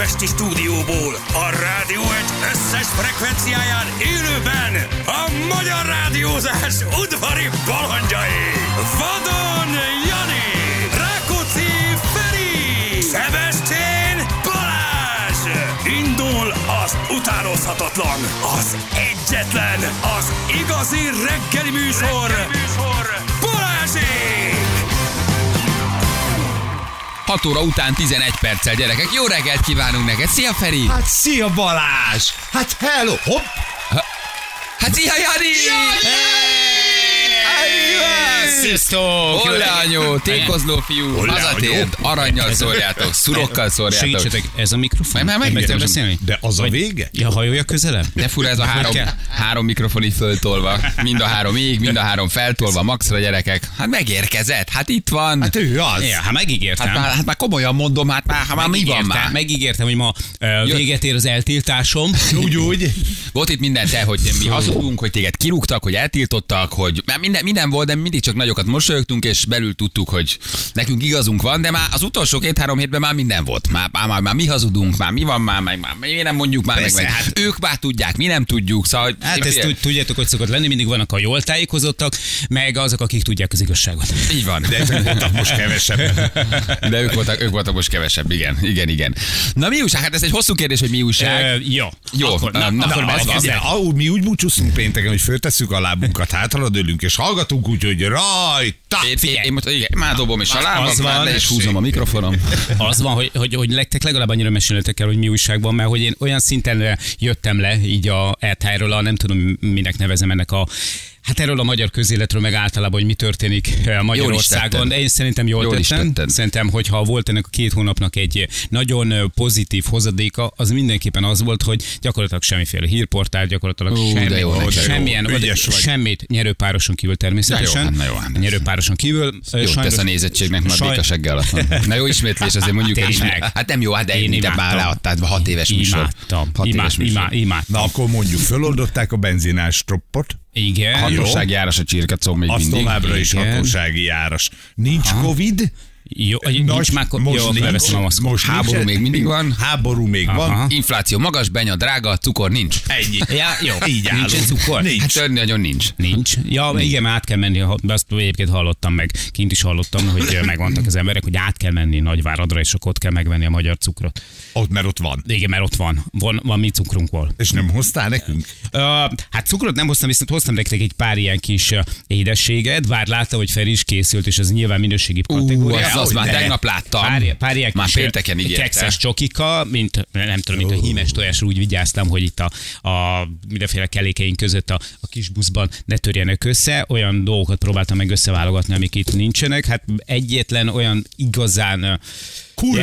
budapesti stúdióból, a rádió egy összes frekvenciáján élőben a magyar rádiózás udvari balandjai. Vadon Jani, Rákóczi Feri, Szebestén Balázs. Indul az utánozhatatlan, az egyetlen, az igazi reggeli műsor, reggeli műsor. Balázsék! 6 óra után 11 perccel, gyerekek. Jó reggelt kívánunk neked. Szia, Feri! Hát szia Balázs! Hát hello! Hopp! Hát szia, Jani! Sziasztok! Hol leanyó, tékozló fiú, hazatért, aranyjal szórjátok, szurokkal szórjátok. Segítsetek, ez a mikrofon? Már- meg tudom megmutatom. beszélni? De az a vége? Ja, hajolja közelebb? De fura ez a három, három mikrofon így föltolva. Mind a három ég, mind a három feltolva, maxra gyerekek. Hát megérkezett, hát itt van. Hát ő az. Ja, hát megígértem. Hát már, hát már komolyan mondom, hát már, hát már mi van már? Megígértem, hogy ma uh, véget ér az eltiltásom. Úgy, úgy. Volt itt minden te, hogy mi hazudunk, hogy téged kirúgtak, hogy eltiltottak, hogy már minden, minden volt, de mindig csak nagyokat mosolyogtunk, és belül tudtuk, hogy nekünk igazunk van, de már az utolsó két-három hétben már minden volt. Már, már, már, már mi hazudunk, már mi van már, meg már mi nem mondjuk már, Persze, meg, meg hát- ők már tudják, mi nem tudjuk. Szóval, Hát ezt tud- tudjátok, hogy szokott lenni, mindig vannak a jól tájékozottak, meg azok, akik tudják az igazságot. így van. De ezek voltak most kevesebb. De ők voltak, ők voltak most kevesebb, igen, igen, igen. Na mi újság? Hát ez egy hosszú kérdés, hogy mi újság. Ö, jó. Jó, Akkor, na, na, akkor na, mi úgy búcsúzunk pénteken, hogy föltesszük a lábunkat, hátra dőlünk, és hallgatunk úgy, hogy rajta! Én, én, én most igen, már dobom is a lábam, Az már van. le is húzom a mikrofonom. Az van, hogy, hogy, hogy nektek legalább annyira meséltek el, hogy mi újságban, mert hogy én olyan szinten eh, jöttem le így a ETH-ről, a nem tudom minek nevezem ennek a Hát erről a magyar közéletről, meg általában, hogy mi történik eh, Magyarországon. De én szerintem jól, Jól is tettem. tetted. Szerintem, hogyha volt ennek a két hónapnak egy nagyon eh, pozitív hozadéka, az mindenképpen az volt, hogy gyakorlatilag semmiféle hírportál, gyakorlatilag Ú, semmi, jó, jó. semmilyen, Ügyes vagy. semmit nyerőpároson kívül természetesen. Na jó, hát, na jó, hát. nyerőpároson kívül. eh, Jó sajnos- tesz a nézettségnek, már saj- seggel alatt. Na jó ismétlés, azért mondjuk el Tényleg. ismét. Hát nem jó, hát de Én én te már imádtam. leadtad, hat éves műsor. Imádtam. Hat éves műsor. Na akkor mondjuk, föloldották a benzinás troppot, Igen. Hatósági járas a csirkacó még az mindig. továbbra is Igen. hatósági járas. Nincs Covid, Jó, nincs már, most jó, nincs, a maszkot. most Háború nincs. még mindig van. Háború még Aha. van. Infláció magas, benya drága, cukor nincs. Ennyi. Ja, jó. Így Nincs állunk. cukor? Nincs. Hát nagyon nincs. Nincs. Ja, igen, mert át kell menni, azt egyébként hallottam meg, kint is hallottam, hogy megmondtak az emberek, hogy át kell menni Nagyváradra, és akkor ott kell megvenni a magyar cukrot. Ott, mert ott van. Igen, mert ott van. Van, van mi cukrunkból. És nem hoztál nekünk? Uh, hát cukrot nem hoztam, viszont hoztam nektek egy pár ilyen kis édességet, bár látta, hogy Feri is készült, és az nyilván minőségi kategória. Az, már tegnap láttam. Pár, pár ilyen már pénteken ígérte. kekszes csokika, mint nem tudom, mint a hímes tojásra úgy vigyáztam, hogy itt a, a mindenféle kelékeink között a, a kis buszban ne törjenek össze. Olyan dolgokat próbáltam meg összeválogatni, amik itt nincsenek. Hát egyetlen olyan igazán ö,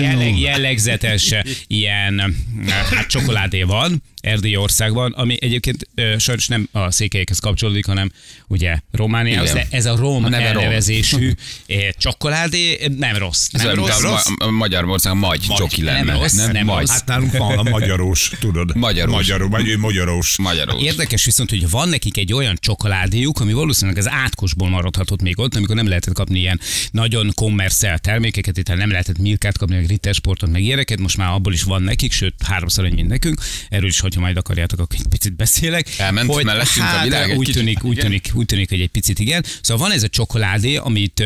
jelleg, jellegzetes ilyen hát csokoládé van, Erdély országban, ami egyébként ö, sajnos nem a székelyekhez kapcsolódik, hanem ugye Romániához, de ez a rom A neve rom. elnevezésű ö, csokoládé nem rossz. Ez Nem olyan, mint rossz. a, rossz? ma- a Magyarország magy csoki lenne. Nem rossz, nem magy. rossz. Hát nálunk van a magyarós, tudod. Magyarós. Magyaró, vagy ő magyarós. Magyarós. Érdekes viszont, hogy van nekik egy olyan csokoládéjuk, ami valószínűleg az átkosból maradhatott még ott, amikor nem lehetett kapni ilyen nagyon kommerszelt termékeket, itt nem lehetett milkát kapni, meg rittersportot, meg ilyeneket, most már abból is van nekik, sőt háromszor ennyi, nekünk. Erről is, hogyha majd akarjátok, akkor egy picit beszélek. Elment hogy, mellettünk a hát, világ egy úgy kicsit. tűnik, úgy tűnik, úgy tűnik, hogy egy picit igen. Szóval van ez a csokoládé, amit,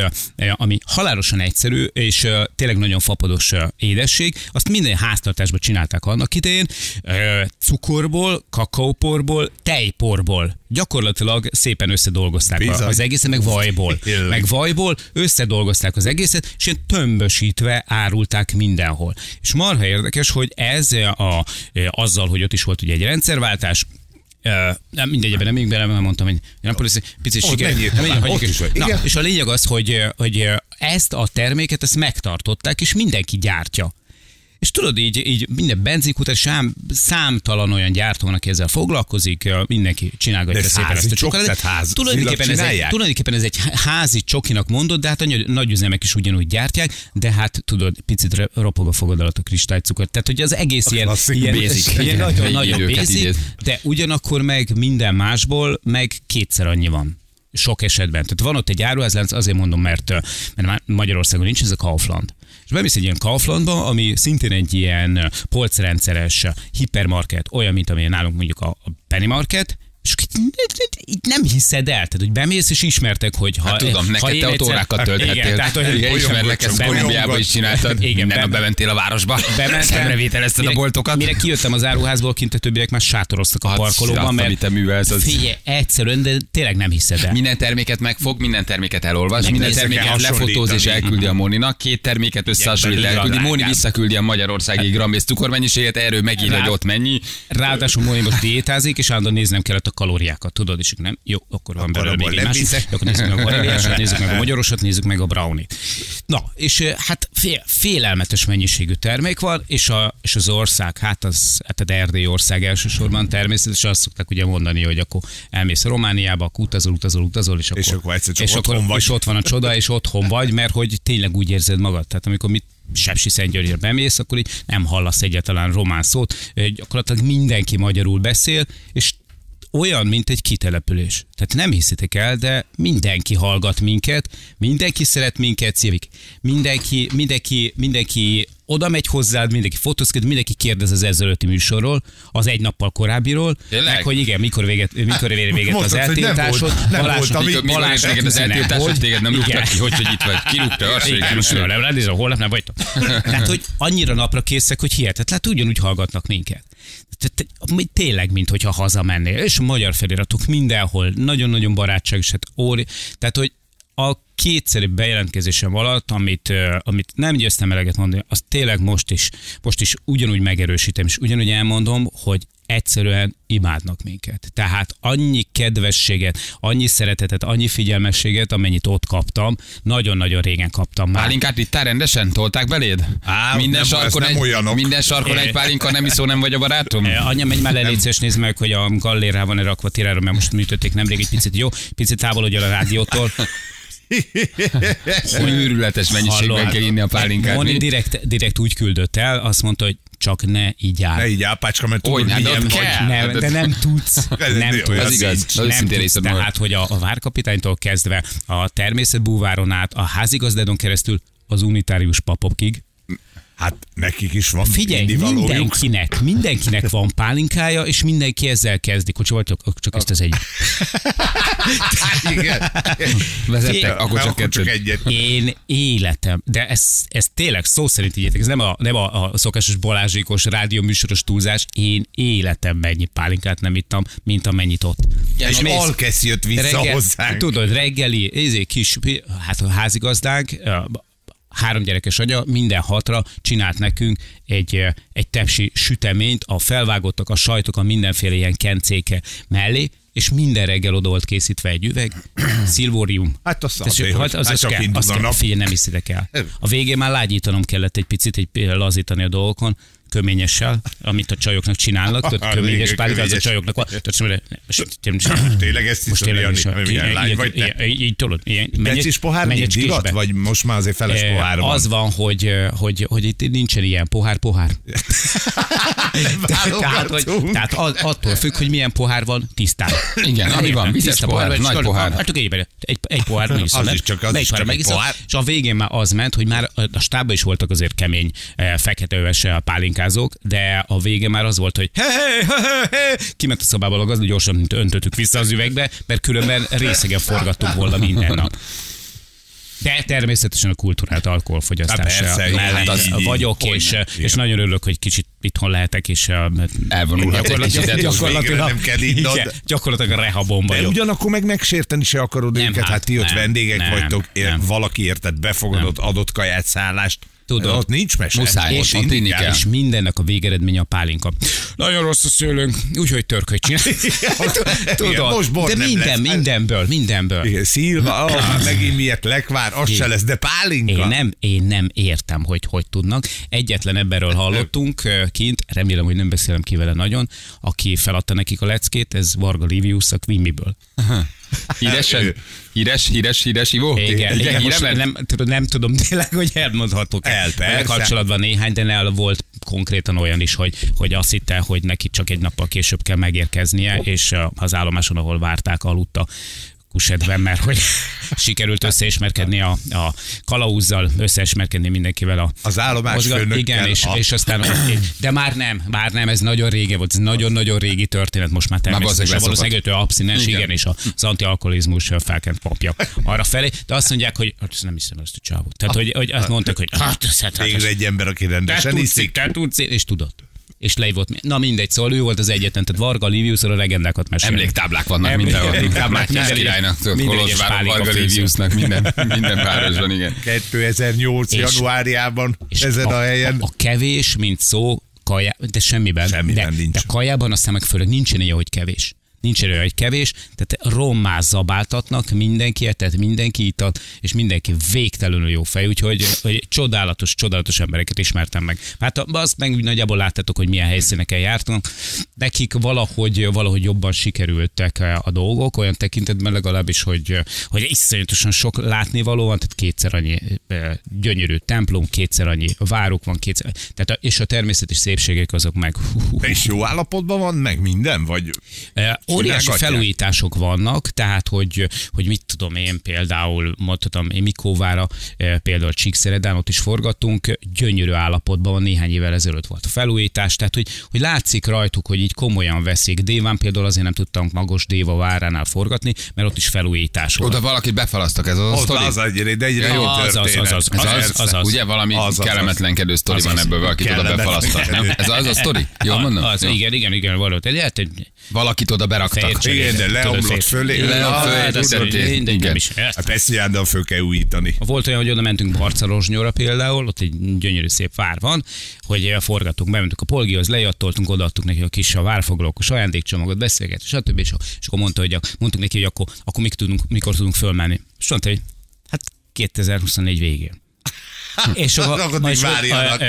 ami halálosan egyszerű, és tényleg nagyon fapados édesség. Azt minden háztartásban csinálták annak idején. Cukorból, kakaóporból, tejporból. Gyakorlatilag szépen összedolgozták Bizony. az egészet, meg vajból. Meg vajból összedolgozták az egészet, és ilyen tömbösítve árulták mindenhol. És marha érdekes, hogy ez a, azzal, hogy ott is volt ugye egy rendszerváltás, Ö, nem mindegy, ebben nem még bele, mert mondtam, hogy nem policy, picit siker. Nem. Na, és a lényeg az, hogy, hogy ezt a terméket, ezt megtartották, és mindenki gyártja. És tudod, így, így minden benzinkutás, sám, számtalan olyan gyártó van, aki ezzel foglalkozik, mindenki csinálgatja De ez szépen ezt a csok, csokoládét. tehát házi- Tulajdonképpen ez, egy, tulajdonképpen ez egy házi csokinak mondod, de hát a nagy, üzemek is ugyanúgy gyártják, de hát tudod, picit ropog a fogad alatt a kristálycukor. Tehát, hogy az egész ilyen, klasszik ilyen, basic. ilyen Igen, nagyon, így nagyon őket basic, de ugyanakkor meg minden másból meg kétszer annyi van. sok esetben. Tehát van ott egy áruházlánc, azért mondom, mert, mert Magyarországon nincs ez a Kaufland. És bemész egy ilyen Kauflandba, ami szintén egy ilyen polcrendszeres hipermarket, olyan, mint amilyen nálunk mondjuk a Penny Market, és így nem hiszed el, tehát hogy bemész és ismertek, hogy ha... Hát tudom, ha neked te ott órákat tölthettél. Igen, tehát, hogy Igen, ismerlek, ezt Bolyongot- Kolumbiába is csináltad. Igen, nem, be- bementél a városba. Szemrevételezted a mire- boltokat. Mire kijöttem az áruházból, kint a többiek már sátoroztak a Hát, parkolóban, azt, mert te művelsz, az- figyelj, egyszerűen, de tényleg nem hiszed el. Minden terméket megfog, minden terméket elolvas, minden Megnézzük terméket lefotóz és elküldi a Moninak, két terméket összehasonlít, a elküldi, drágább. visszaküldi a magyarországi grambész cukormennyiséget, erről megírja, hogy ott mennyi. Ráadásul Móni most diétázik, és állandóan néznem kellett a kalóriákat, tudod, és nem, jó, akkor van belőle még egy másik, viszek. Jó, akkor nézzük meg a vaníliásat, nézzük meg a magyarosat, nézzük meg a brownie-t. Na, és hát fél, félelmetes mennyiségű termék van, és, a, és az ország, hát az, hát az Erdély ország elsősorban természetesen azt szokták ugye mondani, hogy akkor elmész Romániába, akkor utazol, utazol, utazol, és akkor, És akkor egyszer csak és otthon akkor, vagy. És ott van a csoda, és otthon vagy, mert hogy tényleg úgy érzed magad. Tehát amikor mit Sepsi Szentgyörgyre bemész, akkor így nem hallasz egyáltalán román szót, gyakorlatilag mindenki magyarul beszél, és olyan, mint egy kitelepülés. Tehát nem hiszitek el, de mindenki hallgat minket, mindenki szeret minket, szívik. Mindenki, mindenki, mindenki oda megy hozzád, mindenki fotózkodik, mindenki kérdez az ezelőtti műsorról, az egy nappal korábbiról, Tényleg? meg hogy igen, mikor véget, mikor ér véget az hogy nem eltiltásod. volt- nem Balázs- volt, Mikor, Balázs neked az üzenet eltiltás, hogy volt. téged nem rúgtak ki, hogy, hogy itt vagy. Kirúgta, azt Igen, kirúgta. nem ránézem, holnap nem vagytok. Tehát, hogy annyira napra készek, hogy hihetetlen, hát ugyanúgy hallgatnak minket. Tényleg, mint hogyha hazamennél. És a magyar feliratok mindenhol, nagyon-nagyon barátságos, hát óri. Tehát, hogy a kétszeri bejelentkezésem alatt, amit, amit nem győztem eleget mondani, azt tényleg most is, most is ugyanúgy megerősítem, és ugyanúgy elmondom, hogy egyszerűen imádnak minket. Tehát annyi kedvességet, annyi szeretetet, annyi figyelmességet, amennyit ott kaptam, nagyon-nagyon régen kaptam már. Pálinkát ittál rendesen? Tolták beléd? Á, minden nem, sarkon, egy, olyanok. minden sarkon egy pálinka, nem iszó, nem vagy a barátom? Eh, Anya, menj légy szíves, nézd meg, hogy a gallér rá van-e rakva tirára, mert most műtötték nemrég egy picit, jó? Picit távolodj el a rádiótól. Hogy őrületes mennyiségben Hallod? kell inni a pálinkát. Moni direkt, direkt úgy küldött el, azt mondta, hogy csak ne így áll. Ne így ápácska, mert Hogy, túl hát milyen vagy. kell. Nem, Hát de ez- nem tudsz. Ez Nem tudsz. az igaz. Az Nem tudsz. Tehát, hogy a, a várkapitánytól kezdve a természetbúváron át, a házigazdádon keresztül az unitárius papokig. Hát nekik is van Figyelj, mindenkinek, mindenkinek van pálinkája, és mindenki ezzel kezdik, hogy voltok, csak ezt az egy. Igen. Vezettek, akkor csak akkor csak egyet. Én életem, de ez, ez tényleg szó szerint így értek, ez nem a, nem a, a szokásos balázsikos rádióműsoros túlzás, én életem mennyi pálinkát nem ittam, mint amennyit ott. És mész- Alkesz jött vissza Reggel, hozzánk. tudod, reggeli, ezért kis, hát a házigazdánk, három gyerekes anya minden hatra csinált nekünk egy, ö, egy tepsi süteményt, a felvágottak, a sajtok, a mindenféle ilyen kencéke mellé, és minden reggel oda volt készítve egy üveg, szilvórium. Hát Tehát, azért, hát az, hát az csak kell, indul azt a kell, figyelj, nem hiszitek el. A végén már lágyítanom kellett egy picit, egy lazítani a dolgokon, köményessel, amit a csajoknak csinálnak, Ah, köményes igen, pálinka, az a csajoknak van. Tényleg ezt is. ilyen- lány vagy Így tudod. Decis pohár nincs divat? Vagy most már azért feles pohár van? Az van, hogy, hogy, hogy itt nincsen ilyen pohár, pohár. tehát, hogy, tehát attól függ, hogy milyen pohár van, tisztán. Igen, ami van, vizes Tiszta pohár, nagy pohár. Hát csak egy, egy, egy pohár megiszol, Az is csak- az De is egy pohár csak egy pohár. És a végén már az ment, hogy már a- a stábban is voltak azért kemény eh, feketeöves eh, pálinkázók, de a végén már az volt, hogy he, he, he, he, he. kiment a szobából a gazda, gyorsan öntöttük vissza az üvegbe, mert különben részegen forgattuk volna minden nap. De természetesen a kultúrát alkoholfogyasztás Há, persze, mellett hát az vagyok, és, és nagyon örülök, hogy kicsit itthon lehetek, és Elvonulhat. Gyakorlatilag- gyakorlatilag- nem kell igen, gyakorlatilag a rehabon De vagyok. ugyanakkor meg megsérteni se akarod Nem, őket, hát hát ti ott nem, vendégek nem, vagytok, ér- nem. valaki érted, befogadott, adott kaját, szállást. Tudod. Ott nincs mese. Muszáj, Ott és inni inni kell. És mindennek a végeredménye a pálinka. Nagyon rossz a szőlőnk, úgyhogy törköt csinál. Igen, most bor de nem minden, lesz. mindenből, mindenből. Igen, Szilva, oh, megint miért lekvár, az se lesz, de pálinka. Én nem, én nem értem, hogy hogy tudnak. Egyetlen ebbenről hallottunk kint, remélem, hogy nem beszélem ki vele nagyon, aki feladta nekik a leckét, ez Varga Livius a Quimiből. Híresen? Híres, híres, híres Ivó? Igen, igen, híre most lett? nem, tudod, nem tudom tényleg, hogy elmondhatok. El, persze. Kapcsolatban néhány, de el volt konkrétan olyan is, hogy, hogy azt hitte, hogy neki csak egy nappal később kell megérkeznie, és az állomáson, ahol várták, aludta kusetben, mert hogy sikerült összeismerkedni a, a kalauzzal, összeismerkedni mindenkivel a Az állomás mozgat- Igen, és, a- és aztán, de már nem, már nem, ez nagyon rége volt, ez nagyon-nagyon régi történet, most már természetesen valószínűleg valószínűleg ő abszinens, Igen. igen, és az antialkoholizmus felkent papja arra felé, de azt mondják, hogy hát nem hiszem ezt a csávót. Tehát, hogy, hogy azt mondták, hogy hát, ez, hát, hát, Végre egy ember, aki te rendesen tudsz, iszik. te tudsz, és tudott. És le volt. Na mindegy, szóval ő volt az egyetlen, tehát Varga Liviusról a legendákat mesél. Emléktáblák vannak Emlék- mindenhol. emléktáblák, minden királynak, Kolozsváron, Varga. Liviusnak, minden, minden városban, igen. 2008. És- januárjában És ezen a, helyen. A, a kevés, mint szó, kaja, de semmiben. Semmiben de, nincs. De kajában aztán meg főleg nincsen ilyen, hogy kevés. Nincs olyan, hogy kevés, tehát rommá zabáltatnak mindenki, tehát mindenki itat, és mindenki végtelenül jó fej, úgyhogy hogy csodálatos, csodálatos embereket ismertem meg. Hát azt meg nagyjából láttátok, hogy milyen helyszíneken jártunk. Nekik valahogy, valahogy jobban sikerültek a dolgok, olyan tekintetben legalábbis, hogy, hogy iszonyatosan sok látnivaló van, tehát kétszer annyi gyönyörű templom, kétszer annyi várok van, kétszer, tehát a, és a természeti szépségek azok meg hú, hú, És jó állapotban van, meg minden? Vagy Óriási felújítások vannak, tehát hogy, hogy mit tudom én például, mondhatom én Mikóvára, eh, például Csíkszeredán, ott is forgattunk, gyönyörű állapotban van, néhány évvel ezelőtt volt a felújítás, tehát hogy, hogy látszik rajtuk, hogy így komolyan veszik. Déván például azért nem tudtam Magos Déva váránál forgatni, mert ott is felújítás volt. Oda valakit befalasztak, ez az a sztori? az egyre, de egyre Ja, jó az, az, az, az, az, az, az, ugye valami Az, az, kellemetlenkedő sztori van ebből, valakit oda befalasztak, nem? Ez az a sztori? Jól mondom? Az, igen, igen, igen, valóta. Egy, egy Valakit oda Fejcserél. Igen, de leomlott fölé. Nem is. Hát de föl kell újítani. Volt olyan, hogy oda mentünk Barcelozsnyóra például, ott egy gyönyörű szép vár van, hogy forgatunk, bementünk a polgihoz, lejattoltunk, odaadtuk neki a kis a várfoglalókos ajándékcsomagot, beszélget, stb. És, és akkor mondta, hogy mondtuk neki, hogy akkor, akkor mikor, tudunk, mikor tudunk fölmenni. És mondta, hogy hát 2024 végén. És akkor, és akkor, várjanak.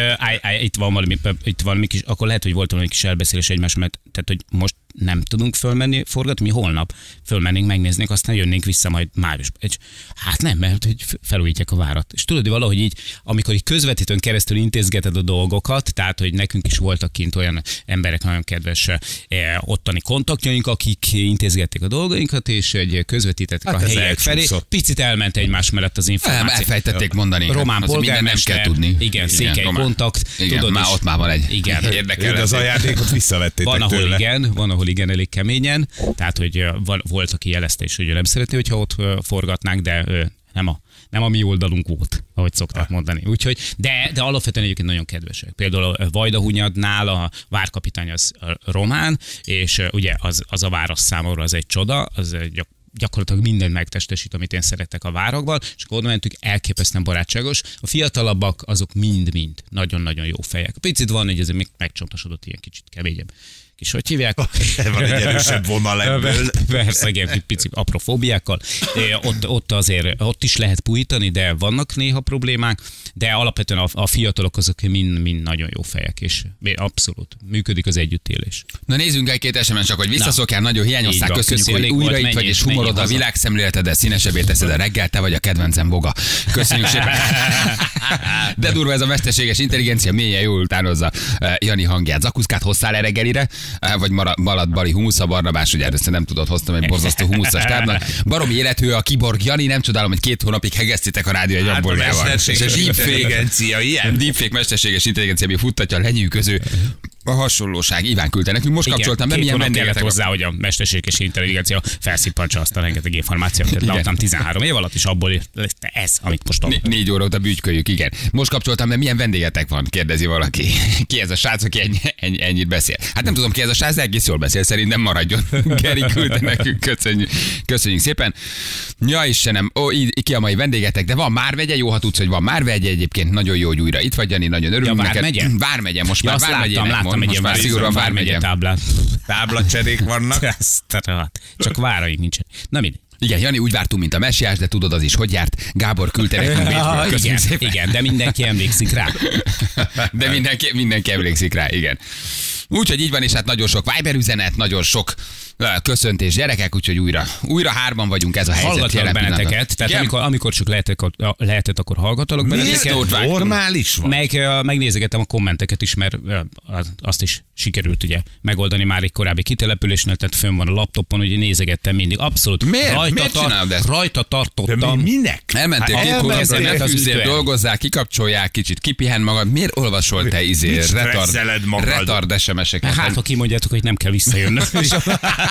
itt van valami, itt valami kis, akkor lehet, hogy volt valami kis elbeszélés egymás, mert tehát, hogy most nem tudunk fölmenni forgatni, mi holnap fölmennénk, megnéznénk, aztán jönnénk vissza majd májusban. És, hát nem, mert hogy felújítják a várat. És tudod, hogy valahogy így, amikor így közvetítőn keresztül intézgeted a dolgokat, tehát, hogy nekünk is voltak kint olyan emberek, nagyon kedves eh, ottani kontaktjaink, akik intézgették a dolgainkat, és egy közvetítettek Hát a helyek felé. Picit elment egymás mellett az Nem, információ. elfejtették mondani. Román minden nem kell tudni. Igen, székely román. kontakt. Igen, tudod, már ott már van egy Igen. érdekel. De az ajándékot visszavettétek Van, ahol tőle. igen, van, ahol igen, elég keményen. Tehát, hogy volt, aki jelezte is, hogy ő nem szeretné, hogyha ott forgatnánk, de nem a, nem a mi oldalunk volt, ahogy szokták mondani. Úgyhogy, de, de alapvetően egyébként nagyon kedvesek. Például a Vajdahunyadnál a várkapitány az román, és ugye az, az a város számomra az egy csoda, az egy gyak- gyakorlatilag mindent megtestesít, amit én szeretek a várakban, és akkor oda mentünk, elképesztően barátságos. A fiatalabbak azok mind-mind nagyon-nagyon jó fejek. Picit van, hogy azért még megcsontosodott ilyen kicsit keményebb. Kis hogy hívják? Van egy erősebb vonal ebből. Persze, igen, egy pici apró fóbiákkal. É, Ott, ott azért, ott is lehet puhítani, de vannak néha problémák, de alapvetően a, a fiatalok azok mind, mind nagyon jó fejek, és abszolút működik az együttélés. Na nézzünk egy két SMS, csak hogy visszaszokjál, nagyon hiányoztál, köszönjük, hogy újra itt vagy, és humorod a menjél haza. világszemléleted, színesebbé teszed a reggel, te vagy a kedvencem boga. Köszönjük szépen. De durva ez a mesterséges intelligencia, mélyen jól utánozza eh, Jani hangját. Zakuszkát hoztál e reggelire, vagy Balad Bali humusza, Barnabás, ugye ezt nem tudod, hoztam egy borzasztó humuszas tábnak. Baromi élethő a kiborg Jani, nem csodálom, hogy két hónapig hegesztitek a rádió egy Hát a mesterséges És a deepfake- intelligencia ilyen. deepfake mesterséges intelligencia, ami futtatja a lenyűgöző a hasonlóság. Iván küldte nekünk, most kapcsoltam be, milyen vendégetek hozzá, hogy a mesterséges intelligencia felszippantsa azt a rengeteg információt. Igen. leadtam 13 év alatt, és abból lett ez, amit most Né- négy óra óta bütyköljük, igen. Most kapcsoltam, mert milyen vendégetek van, kérdezi valaki. Ki ez a srác, aki ennyi, ennyi, ennyit beszél? Hát nem tudom, ki ez a srác, de egész jól beszél, szerintem maradjon. Geri küldte nekünk, köszönjük, köszönjük szépen. Ja Istenem, ó, így, ki a mai vendégetek, de van már vegye, jó, ha tudsz, hogy van már vegye, egyébként nagyon jó, hogy újra itt vagy, Jani, nagyon örülünk Ja. Vármegye? Vármegye, most Ja, már láttam, láttam mond, egy most ilyen már szigorúan Vármegye táblát. Táblacserék vannak. Csak váraink nincsen. Na mindegy. Igen, Jani, úgy vártunk, mint a messiás, de tudod az is, hogy járt. Gábor küldte nekünk Bécsből. Ah, igen, szépen. igen, de mindenki emlékszik rá. De mindenki, mindenki emlékszik rá, igen. Úgyhogy így van, és hát nagyon sok Viber üzenet, nagyon sok Köszöntés gyerekek, úgyhogy újra, újra hárman vagyunk ez a helyzet Hallgatlak benneteket, pillanatban. tehát amikor, amikor csak lehetek, lehetett, akkor hallgatalok benneteket. Miért? Normális van. Meg, megnézegetem a kommenteket is, mert azt is sikerült ugye megoldani már egy korábbi kitelepülésnél, tehát fönn van a laptopon, ugye nézegettem mindig. Abszolút Miért? rajta, Miért csinálod ezt? rajta De tartottam. mi, minek? Elmentél Hát két ez az dolgozzál, kikapcsolják kicsit, kipihen magad. Miért olvasol te izé Mit retard, retard SMS-eket? Hát, ha kimondjátok, hogy nem kell visszajönnöm.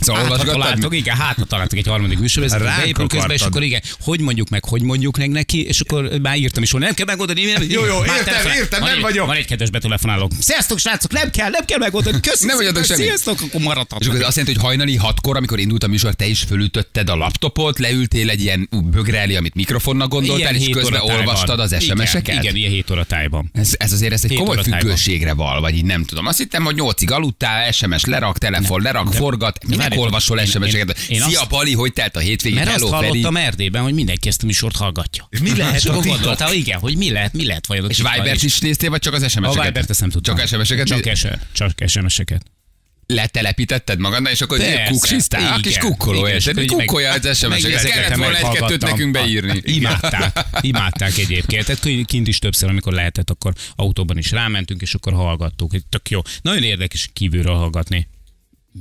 Szóval Hát, találtok, igen, hát ha találtok egy harmadik műsorvezetőt, beépül közben, és akkor igen, hogy mondjuk meg, hogy mondjuk meg neki, és akkor már írtam is, hogy nem kell megoldani. Jó, jó, Már értem, értem, van nem vagyok. Van egy kedves betelefonáló. Sziasztok, srácok, nem kell, nem kell megoldani. Köszönöm. Nem szépen, semmi. Sziasztok, akkor És maradhatok. akkor azt jelenti, hogy hajnali hatkor, amikor indult a műsor, te is fölütötted a laptopot, leültél egy ilyen ú, bögre elé, amit mikrofonnak gondoltál, és közben olvastad az SMS-eket? Igen, ilyen 7 óra tájban. Ez, ez azért ez egy komoly függőségre val, vagy így nem tudom. Azt hittem, hogy nyolcig aludtál, SMS lerak, telefon lerak, forgat. Várj, olvasol SMS-eket? Szia, azt- Bali, hogy telt a hétvégén? Mert azt Hello, Feri. hallottam Erdélyben, hogy mindenki ezt a műsort hallgatja. És mi lehet És a gondoltál, igen, hogy mi lehet, mi lehet vajon. És Vibert is néztél, vagy csak az SMS-eket? A Vibert ezt nem tudtam. Csak SMS-eket? Csak, SMS-eket. letelepítetted magadna, és akkor Persze, kuksisztál, a kis kukkoló, érted? meg- Kukkolja az SMS-eket. Kellett volna egy-kettőt nekünk beírni. Imádták, imádták egyébként. Tehát kint is többször, amikor lehetett, akkor autóban is rámentünk, és akkor hallgattuk. Tök jó. Nagyon érdekes kívülről hallgatni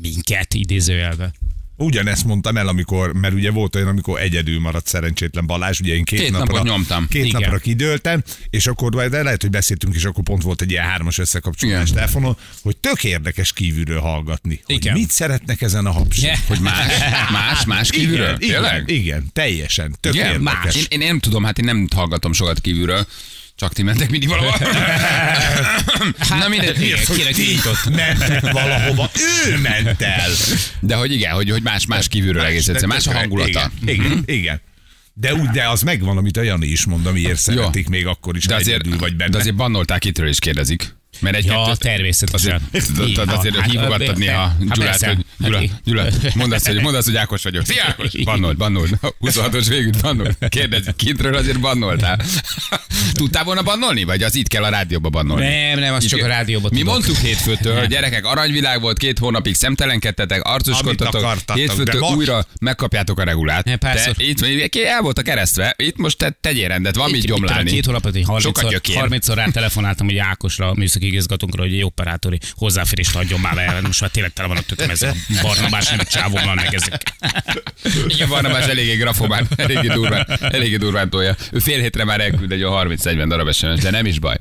minket idézőjelve. Ugyanezt mondtam el, amikor, mert ugye volt olyan, amikor egyedül maradt szerencsétlen Balázs, ugye én két, Két napra, napot nyomtam. Két Igen. napra kidőltem, és akkor de lehet, hogy beszéltünk, és akkor pont volt egy ilyen hármas összekapcsolás Igen. telefonon, hogy tök érdekes kívülről hallgatni. Hogy Igen. mit szeretnek ezen a hapsik. Yeah. Hogy más, más, más kívülről? Igen, Tényleg? igen, igen, teljesen. Tök Igen, érdekes. más. Én, én, nem tudom, hát én nem hallgatom sokat kívülről. Csak ti mentek mindig valahol. Na mindegy. igen, kinek indított. Mentek valahova, ő ment el. De hogy igen, hogy, hogy más, más kívülről egész de egyszerűen. Más a hangulata. Igen, igen, igen. De úgy, de az megvan, amit a Jani is mond, amiért szeretik még akkor is, de azért, egyedül vagy benne. de azért bannolták itről is kérdezik. Mert egy Ja, természetesen. Azért, azért Hát, hívogattad be- néha hát Gyulát, hogy Gyula, Hát, Gyula, mondd azt, hogy, mondd azt, hogy Ákos vagyok. Szia Ákos! Bannold, bannold. 26-os végül bannold. Kérdezz, kintről azért bannoltál. Tudtál volna bannolni? Vagy az itt kell a rádióba bannolni? Nem, nem, az Itt csak a rádióban Mi tudok. mondtuk hétfőtől, hogy gyerekek, aranyvilág volt, két hónapig szemtelenkedtetek, arcoskodtatok, hétfőtől most- újra megkapjátok a regulát. Ne. Te, itt el volt a keresztve, itt most te tegyél rendet, van mit gyomlálni. Két hónapot, hogy Sokat 30-szor, gyökér. 30 rá telefonáltam, hogy Ákosra, műszaki igazgatónkra, hogy egy operátori hozzáférést adjon már le. Most már tényleg tele van a tököm ezzel a Barnabás nem csávóval meg ezek. Igen, Barnabás eléggé grafomán, eléggé durván, eléggé durván tolja. Ő fél hétre már elküld egy olyan 30-40 darab SMS, de nem is baj.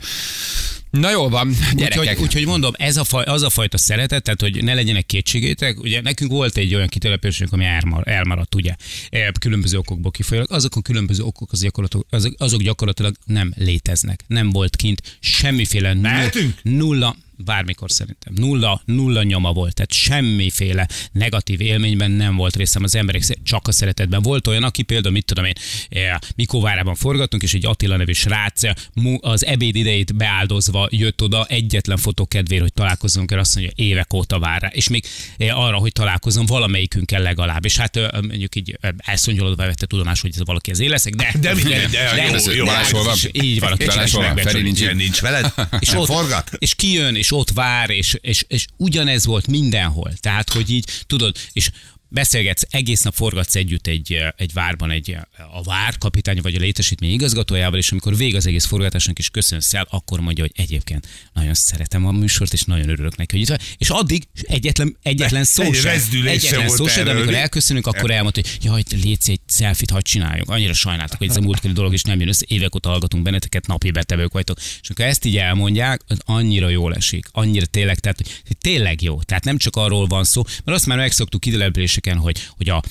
Na jó van, gyerekek. Úgyhogy, úgyhogy mondom, ez a faj, az a fajta szeretet, tehát hogy ne legyenek kétségétek. Ugye nekünk volt egy olyan kitelepülésünk, ami elmar, elmaradt, ugye, eh, különböző okokból kifolyólag. Azok a különböző okok az gyakorlatilag, azok, azok gyakorlatilag nem léteznek. Nem volt kint semmiféle nu- Mehetünk? nulla, bármikor szerintem. Nulla, nulla nyoma volt, tehát semmiféle negatív élményben nem volt részem az emberek, csak a szeretetben. Volt olyan, aki például, mit tudom én, eh, Mikóvárában forgattunk, és egy Attila nevű srác eh, az ebéd idejét beáldozva jött oda egyetlen fotó kedvéért, hogy találkozzunk el, azt mondja, évek óta vár rá. És még eh, arra, hogy találkozom valamelyikünkkel legalább. És hát mondjuk így elszongyolodva vette tudomás, hogy ez valaki az éleszek, de... De mi- de- de- jó, jó, Balázs hol van? Így van, a nincs nincs veled? és ott, és kijön, és ott vár, és, és, és ugyanez volt mindenhol. Tehát, hogy így, tudod, és beszélgetsz, egész nap forgatsz együtt egy, egy várban egy, a vár kapitány vagy a létesítmény igazgatójával, és amikor vég az egész forgatásnak is köszönsz el, akkor mondja, hogy egyébként nagyon szeretem a műsort, és nagyon örülök neki, hogy itt van. És addig egyetlen, egyetlen szó Egy sem, egyetlen szó sem, de amikor elköszönünk, akkor elmondta, hogy jaj, létsz egy selfit, hadd csináljuk. Annyira sajnáltak, hogy ez a múltkori dolog is nem jön össze. Évek óta hallgatunk benneteket, napi betevők vagytok. És amikor ezt így elmondják, az annyira jól esik. Annyira tényleg, tehát hogy tényleg jó. Tehát nem csak arról van szó, mert azt már megszoktuk kitelepüléseken, hogy, hogy a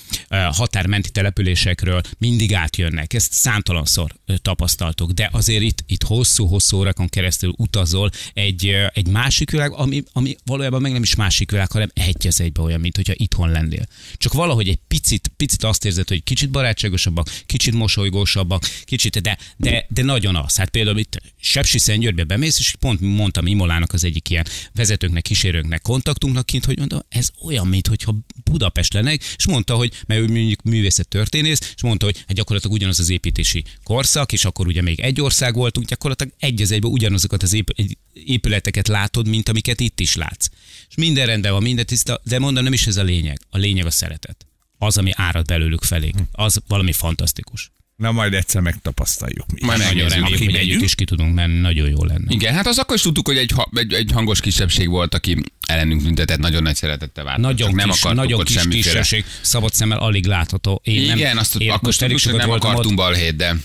határmenti településekről mindig átjönnek. Ezt számtalanszor tapasztaltuk, de azért itt, itt hosszú-hosszú órákon keresztül utazol egy, egy másik világ, ami, ami valójában meg nem is másik világ, hanem egy az egybe olyan, mint hogyha itthon lennél. Csak valahogy egy picit, picit azt érzed, hogy kicsit barátságosabbak, kicsit mosolygósabbak, kicsit, de, de, de nagyon az. Hát például itt Sepsiszentgyörgybe bemész, és pont mondtam Imolának az egyik ilyen vezetőnknek, kísérőnknek, kontaktunknak kint, hogy mondom, ez olyan, mint hogyha Budapest lenne, lennek, és mondta, hogy, mert ő mondjuk művészet történész, és mondta, hogy hát gyakorlatilag ugyanaz az építési korszak, és akkor ugye még egy ország voltunk, gyakorlatilag egy az egyben ugyanazokat az ép- épületeket látod, mint amiket itt is látsz. És minden rendben van, minden tiszta, de mondom, nem is ez a lényeg. A lényeg a szeretet. Az, ami árad belőlük felék. Az valami fantasztikus. Na majd egyszer megtapasztaljuk mi. Majd Nagyon reméljük, hogy együtt is ki tudunk menni, nagyon jó lenne. Igen, hát az akkor is tudtuk, hogy egy, ha- egy, egy hangos kisebbség volt, aki ellenünk tüntetett, nagyon nagy szeretettel várt. Nagyon Csak kis, nem akartuk nagyon kis kisebbség, szabad szemmel alig látható. Én Igen, nem, azt én akkor most elég sokat nem akartunk balhét, de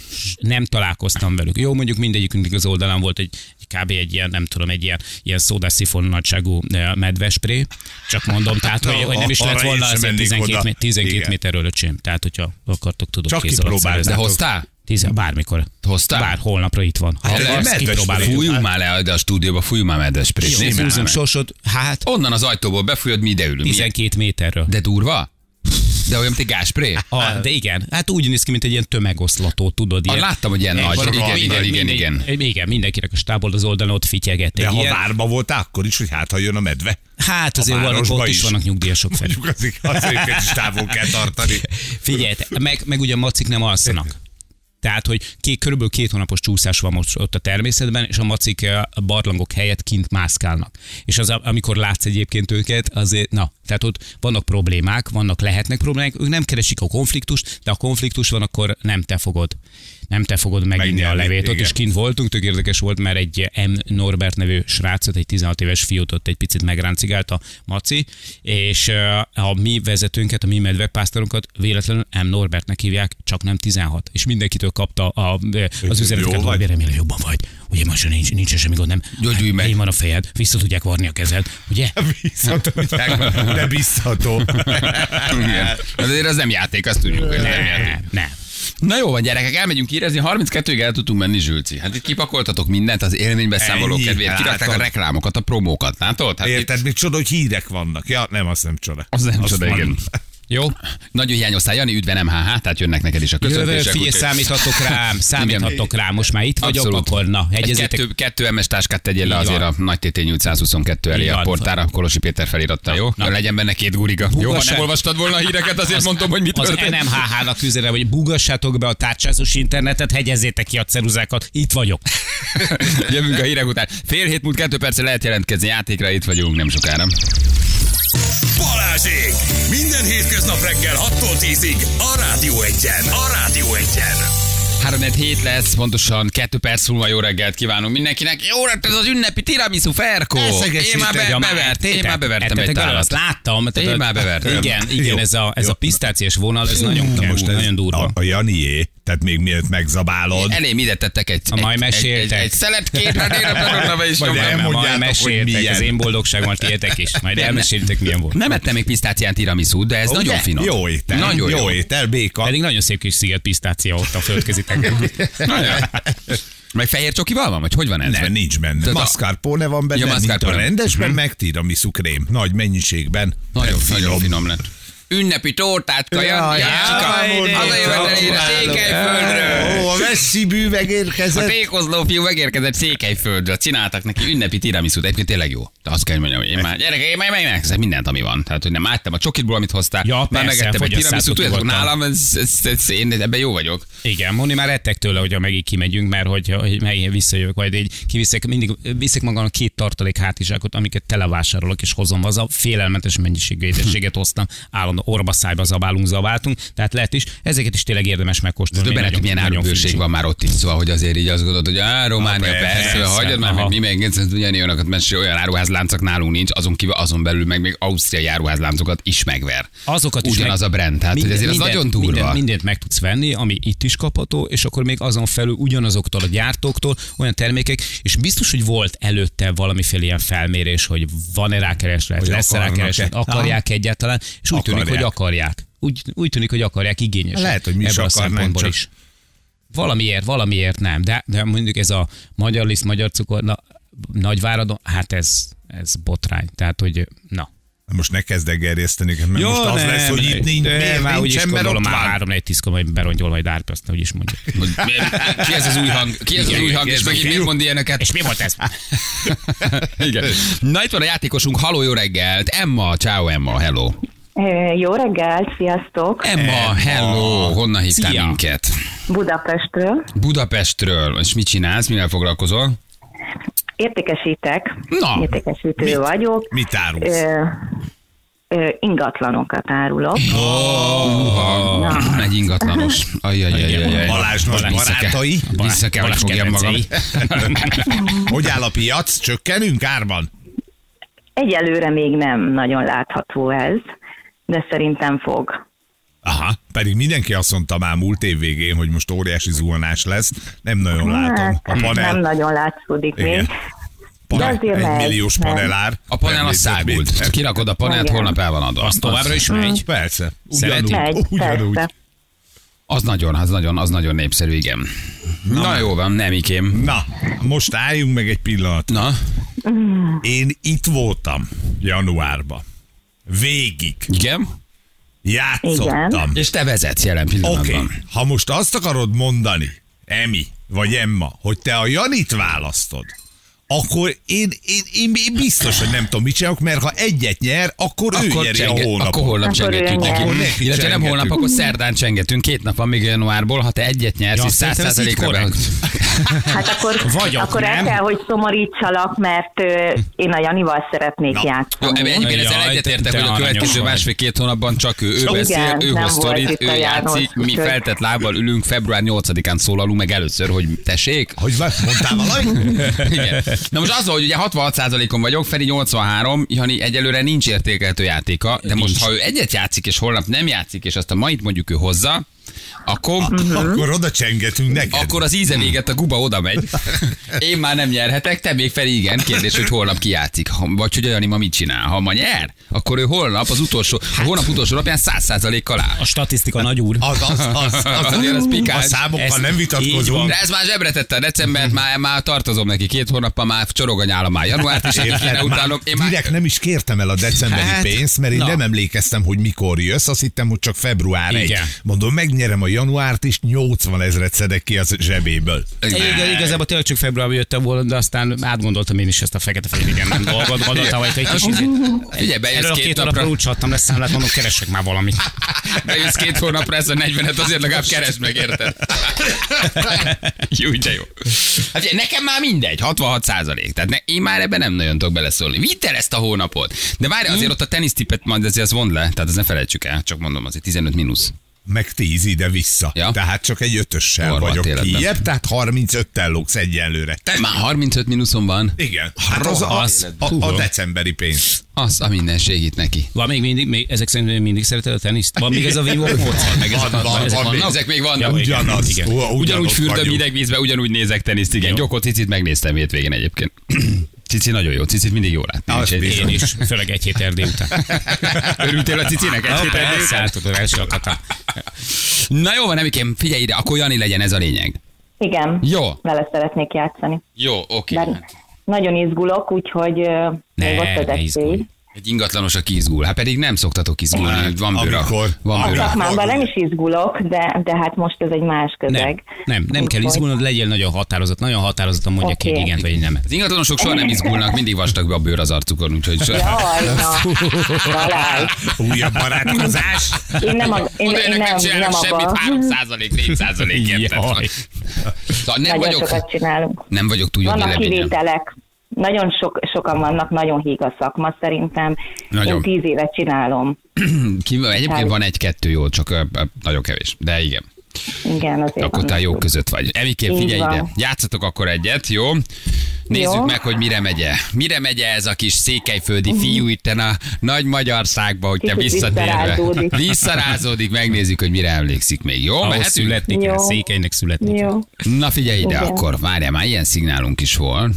nem találkoztam velük. Jó, mondjuk mindegyikünknek az oldalán volt egy kb. egy ilyen, nem tudom, egy ilyen, ilyen szódászifon nagyságú eh, medvespré. Csak mondom, tehát, hogy, hogy nem is lett volna sem azért mennék 12, oda. mé- 12 Igen. méterről öcsém. Tehát, hogyha akartok, tudok Csak szerezni. de hoztál? Tíz, bármikor. Hoztál? Bár holnapra itt van. Ha Hát, medves. Fújjunk már le de a stúdióba, fújjunk már. Jó, már Húzunk meg. sorsot, hát Onnan az ajtóból befújod, mi ide ülünk. Milyen- 12 méterről. De durva? De olyan, mint egy gáspré? A, de igen, hát úgy néz ki, mint egy ilyen tömegoszlató, tudod. Ah, Ilyen, láttam, hogy ilyen nagy. valami- Igen, minden- igen, igen, minden- igen. Igen, mindenkinek a stából az oldalon ott fityeget. De egy ha ilyen, várba volt, akkor is, hogy hát ha jön a medve. hát a azért vannak, ott is is. vannak nyugdíjasok felé. Mondjuk azért, azért is távol kell tartani. Figyelj, meg, meg ugye a macik nem alszanak. Tehát, hogy két, körülbelül két hónapos csúszás van most ott a természetben, és a macik eh, a barlangok helyett kint mászkálnak. És az, amikor látsz egyébként őket, azért, na, tehát ott vannak problémák, vannak, lehetnek problémák, ők nem keresik a konfliktust, de a konfliktus van, akkor nem te fogod nem te fogod meginni a levét. Ott igen. is kint voltunk, tök érdekes volt, mert egy M. Norbert nevű srácot, egy 16 éves fiút ott egy picit megráncigált a Maci, és ö, a mi vezetőnket, a mi medvepásztorunkat véletlenül M. Norbertnek hívják, csak nem 16. És mindenkitől kapta a, ö, az üzeneteket, hogy remélem jobban vagy. Ugye most nincs, nincs semmi gond, nem? Gyógyulj meg. Én van a fejed, vissza tudják varni a kezed, ugye? Bízható, de bízható. Igen. Azért az nem játék, azt tudjuk, hogy ez nem játék. Nem. Na jó van, gyerekek, elmegyünk érezni, 32-ig el tudtunk menni, Zsülci. Hát itt kipakoltatok mindent, az élménybeszámoló kedvéért, Hát, kirakták a az- reklámokat, a promókat, látod? Hát itt, Érted, még csoda, hogy hírek vannak. Ja, nem, az nem csoda. az nem Azt csoda, van. igen. Jó? Nagyon hiányoztál, Jani, üdve MHH, tehát jönnek neked is a Jövő, köszöntések. figyelj, úgyhogy- számíthatok rám, számíthatok rám, most már itt vagyok, Abszolút. akkor na, Egy kettő, kettő MS táskát tegyél le azért a nagy TT 822 elé a portára, Kolosi Péter feliratta, jó? na. Legyen benne két guriga. Jó, ha nem olvastad volna a híreket, azért mondom, hogy mit Az történt. NMHH-nak üzenem, hogy bugassátok be a tárcsázós internetet, hegyezzétek ki a ceruzákat, itt vagyok. Jövünk a hírek után. Fél hét múlt kettő percre lehet jelentkezni játékra, itt vagyunk nem sokára. Balázsék! Minden hétköznap reggel 6-tól 10-ig a Rádió Egyen. A Rádió Egyen. 3 hét lesz, pontosan 2 perc múlva jó reggelt kívánunk mindenkinek. Jó lett ez az ünnepi tiramisu Ferko. Én már, be, bevert, én már bevertem egy tálat. Azt láttam. tehát Én már bevertem. Igen, igen, ez a, ez a pisztáciás vonal, ez nagyon, Na most nagyon durva. A, a Janié, tehát még mielőtt megzabálod. Elém ide tettek egy, Ha majd egy, egy, egy, meséltek. egy szeletkét, hát én a is Majd elmondjátok, majd hogy meséltek, milyen. az én boldogságom, tiétek is. Majd Nem, elmeséltek, milyen volt. Nem ettem még pisztácián tiramisút, de ez Ugye? nagyon finom. Jó étel. Nagyon jó. jó étel, béka. Pedig nagyon szép kis sziget pisztácia ott a földközi tengeren. Meg fehér csokival van, vagy hogy van ez? Nem, nincs benne. Tehát a- Mascarpone van benne, Ja, mint a rendesben, meg tiramisu krém. Nagy mennyiségben. Nagyon, nagyon finom lett. Ünnepi tortátka, Jan, Jácska, hazajövetelére Székelyföldről. Ó, a messzibű A megérkezett. tékozló fiú megérkezett Székelyföldről, csináltak neki ünnepi tiramisút, egyébként tényleg jó. De azt kell, hogy mondjam, én már, gyerekek, én már meg megeszem mindent, ami van. Tehát, hogy nem áttam a csokitból, amit hoztál, Ja, már megettem egy fogyasszátok tiramisút, tudjátok, nálam, ez, ez, ez, én ebben jó vagyok. Igen, Moni már ettek tőle, hogy megint kimegyünk, mert hogy, hogy megint visszajövök, majd így kiviszek, mindig viszek magam két tartalék hátizsákot, amiket televásárolok, és hozom haza. Félelmetes mennyiségű édességet hoztam, állandó orba szájba zabálunk, zabáltunk, tehát lehet is. Ezeket is tényleg érdemes megkóstolni. Döbbenet, hogy milyen árubőség van már ott is, szóval, hogy azért így azt gondolod, hogy á, Románia, Ah, persze, persze, hagyjad már, meg mi meg ez ugyanilyenek, mert olyan áruházláncok nálunk nincs, azon kívül azon belül meg még ausztriai áruházláncokat is megver. Azokat is Ugyanaz meg- a brand, tehát hogy ezért az nagyon durva. Mindent, mindent meg tudsz venni, ami itt is kapható, és akkor még azon felül ugyanazoktól a gyártóktól olyan termékek, és biztos, hogy volt előtte valamiféle ilyen felmérés, hogy van-e rá kereslet, Hogy lesz rá akarnak-e. kereslet, akarják egyáltalán, és úgy tűnik, Akarják. hogy akarják. Úgy, úgy tűnik, hogy akarják igényesen. Lehet, hogy mi is ebből a akarnánk, szempontból csak- is. Valamiért, valamiért nem, de, de mondjuk ez a magyar liszt, magyar cukor, na, Nagyváradon, hát ez, ez botrány. Tehát, hogy na, Most ne kezd el gerjeszteni, mert most az lesz, hogy itt nincs, de miért már nincsen, mert gondolom, ott már három egy tiszka, majd berongyol, majd árpi, azt úgy is mondja. Ki ez az új hang? Ki ez az új hang, és megint miért mond ilyeneket? És mi volt ez? Igen. Na itt van a játékosunk, haló, jó reggelt. Emma, ciao Emma, hello. Jó reggel, sziasztok! Emma, hello, honnan hívtál Szia. minket? Budapestről Budapestről, és mit csinálsz, mivel foglalkozol? értékesítek, Na, értékesítő mit? vagyok. Mit árulsz? Ö, ö, ingatlanokat árulok. Uha, egy ingatlanos. Ajjajajajaj. Balázs nagy Vissza kell- barátai. Vissza kell, hogy Balázs fogjam magam. Hogy áll a piac? Csökkenünk árban? Egyelőre még nem nagyon látható ez, de szerintem fog. Aha, pedig mindenki azt mondta már múlt év végén, hogy most óriási zuhanás lesz. Nem nagyon látom. A Hát, nem panel, nagyon látszódik Igen. még. panel de azért egy megy, milliós panelár. A panel az szágult. négyzetméter. Kirakod a panelt, Igen. holnap el van adva. Az továbbra is megy. Persze. Szereti? Ugyanúgy. Megy, ugyanúgy. persze. Az nagyon, az nagyon, az nagyon népszerű, igen. Na, Na jó van, nem ikém. Na, most álljunk meg egy pillanat. Na, Én itt voltam januárban. Végig. igen. Játszottam. És te vezetsz jelen Oké, pillanatban. okay. ha most azt akarod mondani, Emi vagy Emma, hogy te a Janit választod, akkor én, én, én, én biztos, hogy nem tudom, mit csinálok, mert ha egyet nyer, akkor, ő Akkor, nyeri csenge, a hónapot. akkor holnap Akkor ő csengetünk neki. Akkor neki Illetve nem holnap, akkor szerdán csengetünk. Két nap van még januárból. Ha te egyet nyersz, Ja, és száz százalékra. Hát akkor, Vagyok, akkor el nem? kell, hogy szomorítsalak, mert ö, én a Janival szeretnék Na. Jó, játszani. egyébként ezzel egyetértek, te hogy a következő másfél-két hónapban csak ő, ő Igen, beszél, ő hoz volt sztorit, ő játszik, mi feltett lábbal ülünk, február 8-án szólalunk meg először, hogy tessék. Hogy mondtál valamit? Igen. Na most az, hogy ugye 66%-on vagyok, Feri 83, Jani egyelőre nincs értékelhető játéka, de most Nincs. ha ő egyet játszik, és holnap nem játszik, és azt a mait mondjuk ő hozza, akkor, Akkor oda csengetünk neked. akkor az íze véget, a guba oda megy. Én már nem nyerhetek, te még Feri igen. Kérdés, hogy holnap ki játszik. Ha- Vagy hogy a Jani ma mit csinál. Ha ma nyer, akkor ő holnap az utolsó, a hónap utolsó napján 100%-kal áll. A statisztika nagy úr. Az, az, az, az, Azért az a pikáns. számokkal Ez nem vitatkozunk. De ez már zsebre tette a decembert, már, már tartozom neki két hónappal, már csorog a nyála már januárt, és én kéne utálok. Én már, direkt nem is kértem el a decemberi Hát, pénzt, mert én na. nem emlékeztem, hogy mikor jössz, azt hittem, hogy csak február 1. Igen. Mondom, megnyerem a januárt is, 80 ezeret szedek ki az zsebéből. Igen, igazából tényleg csak februárban jöttem volna, de aztán átgondoltam én is ezt a fekete fehér nem dolgot, gondoltam, hogy egy kis bejössz Erről a két két napra, úgy csattam lesz számlát, mondom, keresek már valamit. bejössz két hónapra, ez a 40-et azért legalább keresd meg, érted? jó, de jó. Hát nekem már mindegy, 66 százalék. Tehát ne, én már ebben nem nagyon tudok beleszólni. Vidd el ezt a hónapot. De várj, azért ott a tenisztipet majd azért az vond le, tehát ezt ne felejtsük el, csak mondom, azért 15 mínusz. Meg 10 ide-vissza. Ja. Tehát csak egy ötössel Orvat vagyok életben. kijebb, tehát 35-tel lógsz egyenlőre. Te, Már 35 mínuszon van. igen, hát az a, a, a, decemberi pénz. Az a mindenség itt neki. Van még mindig, még, ezek szerint még mindig szereted a teniszt? Van még ez a módszer? Meg ezek, Van, van, ezek van, vannak? Ezek még vannak. Ja, Ugyanaz. igen. Ugyanúgy fürdöm hideg vízbe, ugyanúgy nézek teniszt, igen. Gyokot cicit megnéztem hétvégén egyébként. Cici nagyon jó, cicit mindig jó látni. Azt bizony. Én is, főleg egy hét Erdély után. Örültél a cicinek egy Ah, hét erdély Persze, után? hát tudod, első akadtam. Na jó van, Nemikém, figyelj ide, akkor Jani legyen ez a lényeg. Igen, Jó. vele szeretnék játszani. Jó, oké. De nagyon izgulok, úgyhogy még Ne, ott az ne izgulj. Egy ingatlanos, aki izgul. Hát pedig nem szoktatok izgulni, Hát, van bőr. a- amikor- Van bőr. a- szakmámban nem is izgulok, de, de hát most ez egy más Nem, közeg. nem, nem kell Úgyhogy- izgulnod, legyél nagyon határozott, nagyon határozottan mondja ki egy Oké. igent vagy nemet. Az ingatlanosok soha nem izgulnak, mindig vastag a bőr az arcukon, úgyhogy so... Jaj, na. Újabb barátkozás. Én nem, a, én, én jönnek, nem, nem nem semmit, abba. 3 százalék, 4 százalék. Szóval nem Nagyon vagyok, sokat csinálunk. nem vagyok túl jogi Vannak kivételek. Nagyon sok, sokan vannak, nagyon híg a szakma szerintem. Nagyon. Én tíz évet csinálom. Ki, egyébként Hát. van egy-kettő jó, csak nagyon kevés. De igen, Igen, azért akkor te jó között vagy. Emikém, figyelj van. ide. Játszatok akkor egyet, jó? Nézzük Jó. meg, hogy mire megye. Mire megye ez a kis székelyföldi fiú itt a nagy magyarságba, hogy te visszatérve. visszarázódik. Visszarázódik, megnézzük, hogy mire emlékszik még. Jó, Ahhoz mehetünk? születni kell, Jó. székelynek születni kell. Jó. Na figyelj ide, Igen. akkor várjál, már ilyen szignálunk is volt.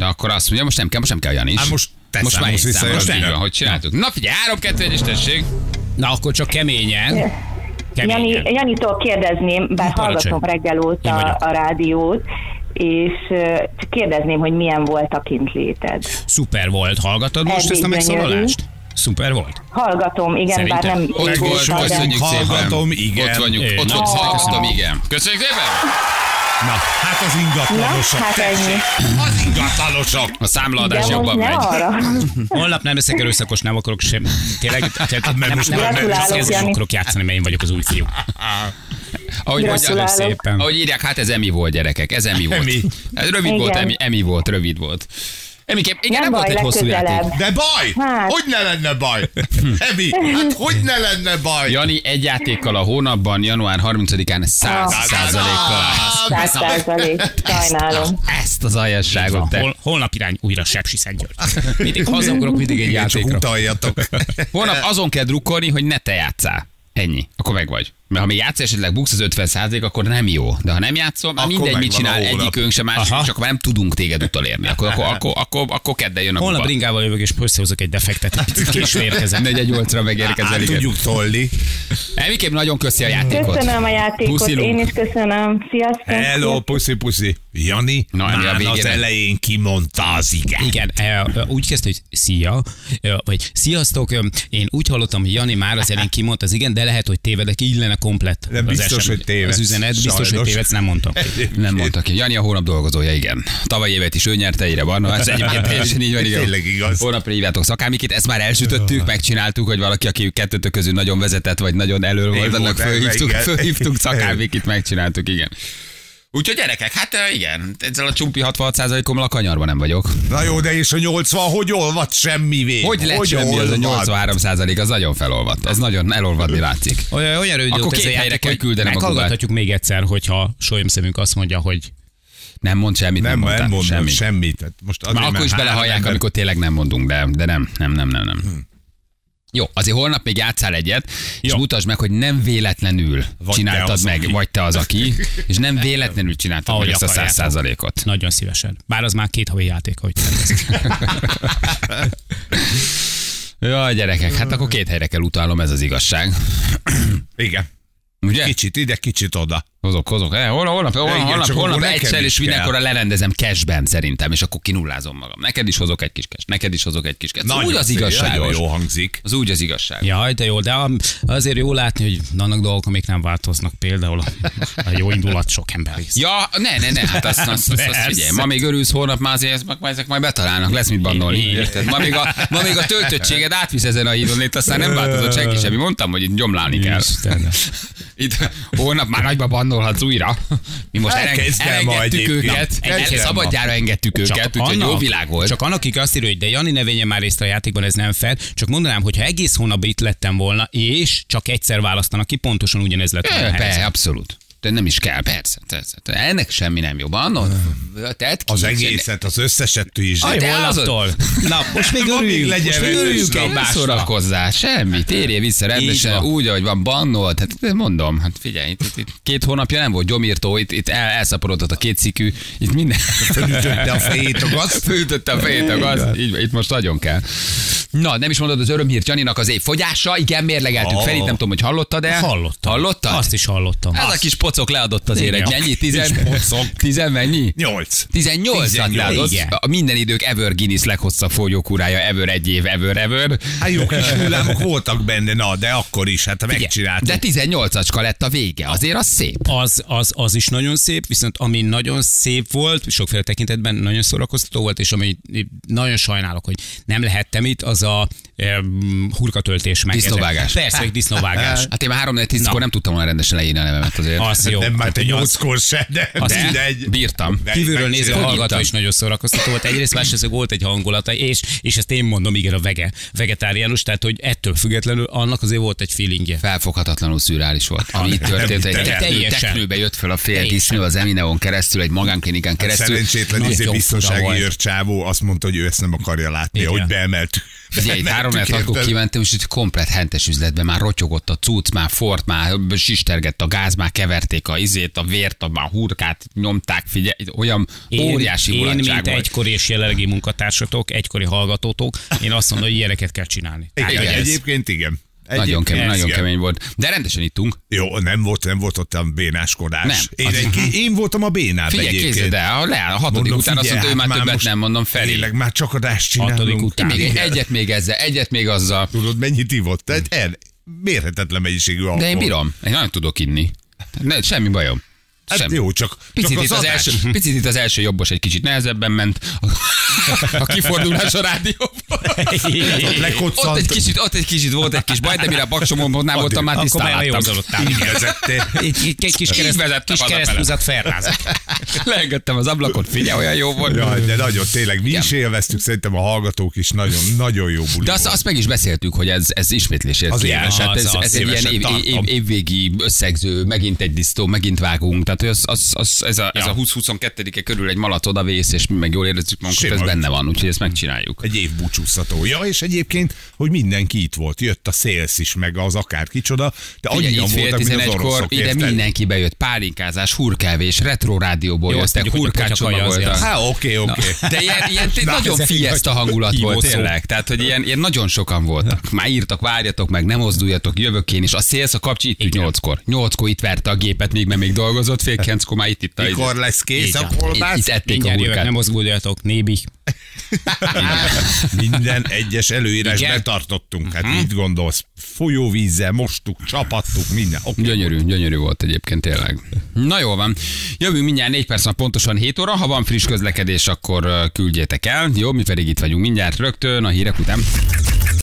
De akkor azt mondja, most nem kell, most nem kell Jan is. Hát most te most már. Most Jani. így van, hogy csináltuk. Na figyelj, 3 2 1 és tessék. Na akkor csak keményen. Jani, Keményen. Janitól kérdezném, bár Parancsolj. hallgatom reggel óta a rádiót, és csak kérdezném, hogy milyen volt a kintléted. Szuper volt. Hallgatod most Eddig ezt a megszólalást? Szuper volt? Hallgatom, igen, Szerintem. bár nem Ott volt, köszönjük szépen. Hallgatom, igen. Ott vagyunk, ott volt, hallgatom, igen. Köszönjük szépen. Na, hát az ingatlanosok. Na, hát tessék. Az ingatlanosok. A számlaadás De jobban megy. arra. Holnap nem leszek erőszakos, nem akarok sem. Tényleg, tehát nem, nem, nem, nem, akarok játszani, mert én vagyok az új fiú. Ahogy, Gratulálok. mondja, Szépen. ahogy írják, hát ez Emi volt, gyerekek, ez Emi volt. Emi. Ez rövid volt, Igen. Emi, Emi volt, rövid volt. Emikém, igen, nem, Nem volt baj, egy hosszú legközelebb. játék. De baj! Hát. Hogy ne lenne baj? Emi, hát hogy ne lenne baj? Jani egy játékkal a hónapban, január 30-án 100 Ah. százalékkal. Száz százalék. Sajnálom. Ezt az aljasságot te. Hol, holnap irány újra Sepsi Szentgyörgy. Mindig hazaugrok, mindig egy Igen, csak játékra. utaljatok. Holnap azon kell drukkolni, hogy ne te játszál. Ennyi. Akkor meg vagy. Mert ha még játsz, esetleg buksz az 50 akkor nem jó. De ha nem játszol, már Akkor mindegy, mit csinál, egyikünk sem másik, Aha. csak nem tudunk téged utolérni. Akkor, akkor, akkor, akkor, akkor kedden jön a Holnap bringával jövök, és összehozok egy defektet. Egy picit késve érkezem. 4-8-ra megérkezel, Át igen. tudjuk tolni. Emikém, nagyon köszi a játékot. Köszönöm a játékot, Puszilunk. én is köszönöm. Sziasztok. Hello, puszi, puszi. Jani, Na, Emi a már az végére. elején kimondta az igen. Igen, úgy kezdte, hogy szia, vagy sziasztok, én úgy hallottam, hogy Jani már az elén kimondta az igen, de lehet, hogy tévedek, így lenne komplet. De az biztos, SMS hogy tévedsz, Az üzenet, biztos, hogy sajnos. tévedsz, nem mondtam. Nem mondta ki. Jani a hónap dolgozója, igen. Tavaly évet is ő nyerte, ide van. Ez egyébként teljesen így van, igen. Tényleg igaz. Hónapra hívjátok szakámikét, ezt már elsütöttük, megcsináltuk, hogy valaki, aki kettőtök közül nagyon vezetett, vagy nagyon elől volt, annak fölhívtuk, fölhívtuk szakámikit, megcsináltuk, igen. Úgyhogy gyerekek, hát igen, ezzel a csumpi 66%-ommal a kanyarban nem vagyok. Na jó, de és a 80, hogy olvad semmivé? Hogy lett semmi az a 83 az nagyon felolvadt. Ez nagyon elolvadni látszik. Olyan, olyan rövid Akkor két helyre kell hogy küldenem a meghallgathatjuk még egyszer, hogyha solyomszemünk azt mondja, hogy Nem mond semmit, nem, Nem, mondtál, nem mondom semmit. semmit. Most Már akkor is belehallják, ember- amikor tényleg nem mondunk, de, de nem, nem, nem, nem, nem. Jó, azért holnap még játszál egyet, és Jó. mutasd meg, hogy nem véletlenül Vagy csináltad meg, aki. vagy te az, aki, és nem véletlenül csináltad Ahogy meg ezt a száz százalékot. nagyon szívesen. Bár az már két havi játék, tervezik. Jó, gyerekek, hát akkor két helyre kell utalnom, ez az igazság. Igen. Ugye? Kicsit ide, kicsit oda. Hozok, hozok. Eh, holnap, holnap, holnap, Igen, holnap, holnap egyszer, is és mindenkorra lerendezem cashben szerintem, és akkor kinullázom magam. Neked is hozok egy kis cash, neked is hozok egy kis cash. Ez úgy az igazság. Nagyon jó hangzik. Az úgy az igazság. Jaj, de jó, de azért jó látni, hogy vannak dolgok, amik nem változnak. Például a, jó indulat sok ember rész. Ja, ne, ne, ne, hát azt, azt, azt, azt Persze. figyelj, ma még örülsz, holnap már azért ezek, ezek majd betalálnak, lesz mit bannolni. Érted? Ma még a, ma még a töltöttséged átvisz ezen a hídon, itt aztán nem változott senki sem. Mondtam, hogy itt gyomlálni kell. Itt holnap már nagyba bannolhatsz újra. Mi most elengedtük egyébként. őket, el, Elkezdtem szabadjára engedtük őket, úgyhogy jó világ volt. Csak annak, aki azt írja, hogy de Jani ne vegyen már részt a játékban, ez nem fel. Csak mondanám, hogy ha egész hónapban itt lettem volna, és csak egyszer választanak ki, pontosan ugyanez lett volna abszolút. De nem is kell, persze. persze. Ennek semmi nem jobb. Anno, ki. Az egészet, az összeset is. Aj, De holnaptól. Na, most még örüljünk, legyen most örüljünk egymásra. szórakozzál, semmi, térjél vissza rendesen, úgy, ahogy van bannolt. Hát mondom, hát figyelj, itt, itt, itt két hónapja nem volt gyomírtó, itt, itt el, elszaporodott a két szikű, itt minden. Fölütötte a fejét a gaz. Fölütötte a fejét a gaz, így, itt most nagyon kell. Na, nem is mondod az örömhírt Janinak az év fogyása, igen, mérlegeltük Oh. fel, itt nem tudom, hogy hallottad de Hallottam. Hallottad? Azt is hallottam. Ez a kis pocok leadott azért egy mennyi? Tizen, tizen mennyi? Nyolc. 18 18, leadott. igen. A minden idők ever Guinness leghosszabb folyókúrája, ever egy év, ever, ever. Hát jó kis hullámok voltak benne, na, de akkor is, hát megcsináltuk. De 18-acska lett a vége, azért az szép. Az, az, az is nagyon szép, viszont ami nagyon szép volt, sokféle tekintetben nagyon szórakoztató volt, és ami nagyon sajnálok, hogy nem lehettem itt, az a um, hurkatöltés meg. Disznóvágás. Persze, hogy disznóvágás. Hát én már 3 4 10 Na. kor nem tudtam volna rendesen leírni a nevemet azért. Az jó. nem már te nyolckor se, de, Azt de, de bírtam. de Kívülről nézve hallgatva is nagyon szórakoztató volt. Egyrészt másrészt volt egy hangulata, és, és ezt én mondom, igen, a vege, vegetáriánus, tehát hogy ettől függetlenül annak azért volt egy feelingje. Felfoghatatlanul szürális volt. Ami itt történt, egy teknőbe jött fel a fél disznő az Emineon keresztül, egy magánklinikán keresztül. Szerencsétlen izé biztonsági őrcsávó azt mondta, hogy ő ezt nem akarja látni, hogy beemeltük. Ugye itt három akkor kimentem, és itt komplet hentes üzletben már rotyogott a cucc, már fort, már sistergett a gáz, már keverték a izét, a vért, a hurkát nyomták, figyelj, olyan óriási én, mint volt. egykori és jelenlegi munkatársatok, egykori hallgatótok, én azt mondom, hogy ilyeneket kell csinálni. Igen, Igen. egyébként igen. Nagyon Egyébként kemény, nagyon igen. kemény volt. De rendesen ittunk. Jó, nem volt, nem volt ott a bénáskodás. Nem, Én, az- egy, én voltam a bénább Figyelj, egyébként. kézzed el, ha leáll a hatodik Mondom, után, azt figyelj, mondta, ő hát már többet nem mondom felé. Tényleg már csak adást csinálunk. Hatodik után. Még egy, Igen. egyet még ezzel, egyet még azzal. Tudod, mennyit ivott? Tehát el, mérhetetlen mennyiségű alkohol. De én bírom, én nagyon tudok inni. Ne, semmi bajom. Hát semmi. jó, csak, Picit csak itt, az első, picit itt az első jobbos egy kicsit nehezebben ment. A kifordulás a rádióban. Ott Ott egy kicsit, ott egy kicsit volt egy kis baj, de mire a baksomomnál voltam, már Akkor tisztán már láttam. Így vezettél. Egy, kis kereszt, kis felrázott. Leengedtem az ablakot, figyelj, olyan jó volt. Jaj, de nagyon tényleg, mi is élveztük, szerintem a hallgatók is nagyon, nagyon jó buli De azt, azt meg is beszéltük, hogy ez, ez ismétlésért Az kiáll. éves, Hát ez, ez egy ilyen év, év, évvégi összegző, megint egy disztó, megint vágunk. Tehát hogy az, az, az, ez a, ez a 20-22-e körül egy malac odavész, és mi meg jól érezzük magunkat, Sima. ez benne van, úgyhogy ezt megcsináljuk. Egy év búcsúztató. Ja, és egyébként, hogy mindenki itt volt. Jött a szélsz is, meg az akár kicsoda, de fél voltak, mint az 11-kor oroszok. ide érted? mindenki bejött, pálinkázás, hurkávés, retro rádióból Jó, jöttek, hurkácsoma voltak. Há, oké, oké. De ilyen, ilyen Na, nagyon fiesta hangulat volt tényleg. Tehát, hogy ilyen, ilyen nagyon sokan voltak. Már írtak, várjatok meg, nem mozduljatok, jövök én is. A szélsz a kapcsi itt ült nyolckor. Nyolckor itt verte a gépet, még mert még dolgozott, fél kilenckor már itt itt. a- Mikor lesz kész a kolbász? Itt, itt ették a jövök, nem mozguljatok, nébi. Minden egyes előírás Igen. betartottunk. Hát mit gondolsz? Folyóvízzel mostuk, csapattuk, minden. Oké. Gyönyörű, gyönyörű volt egyébként tényleg. Na jó van. Jövünk mindjárt 4 perc, pontosan 7 óra. Ha van friss közlekedés, akkor küldjétek el. Jó, mi pedig itt vagyunk mindjárt rögtön a hírek után.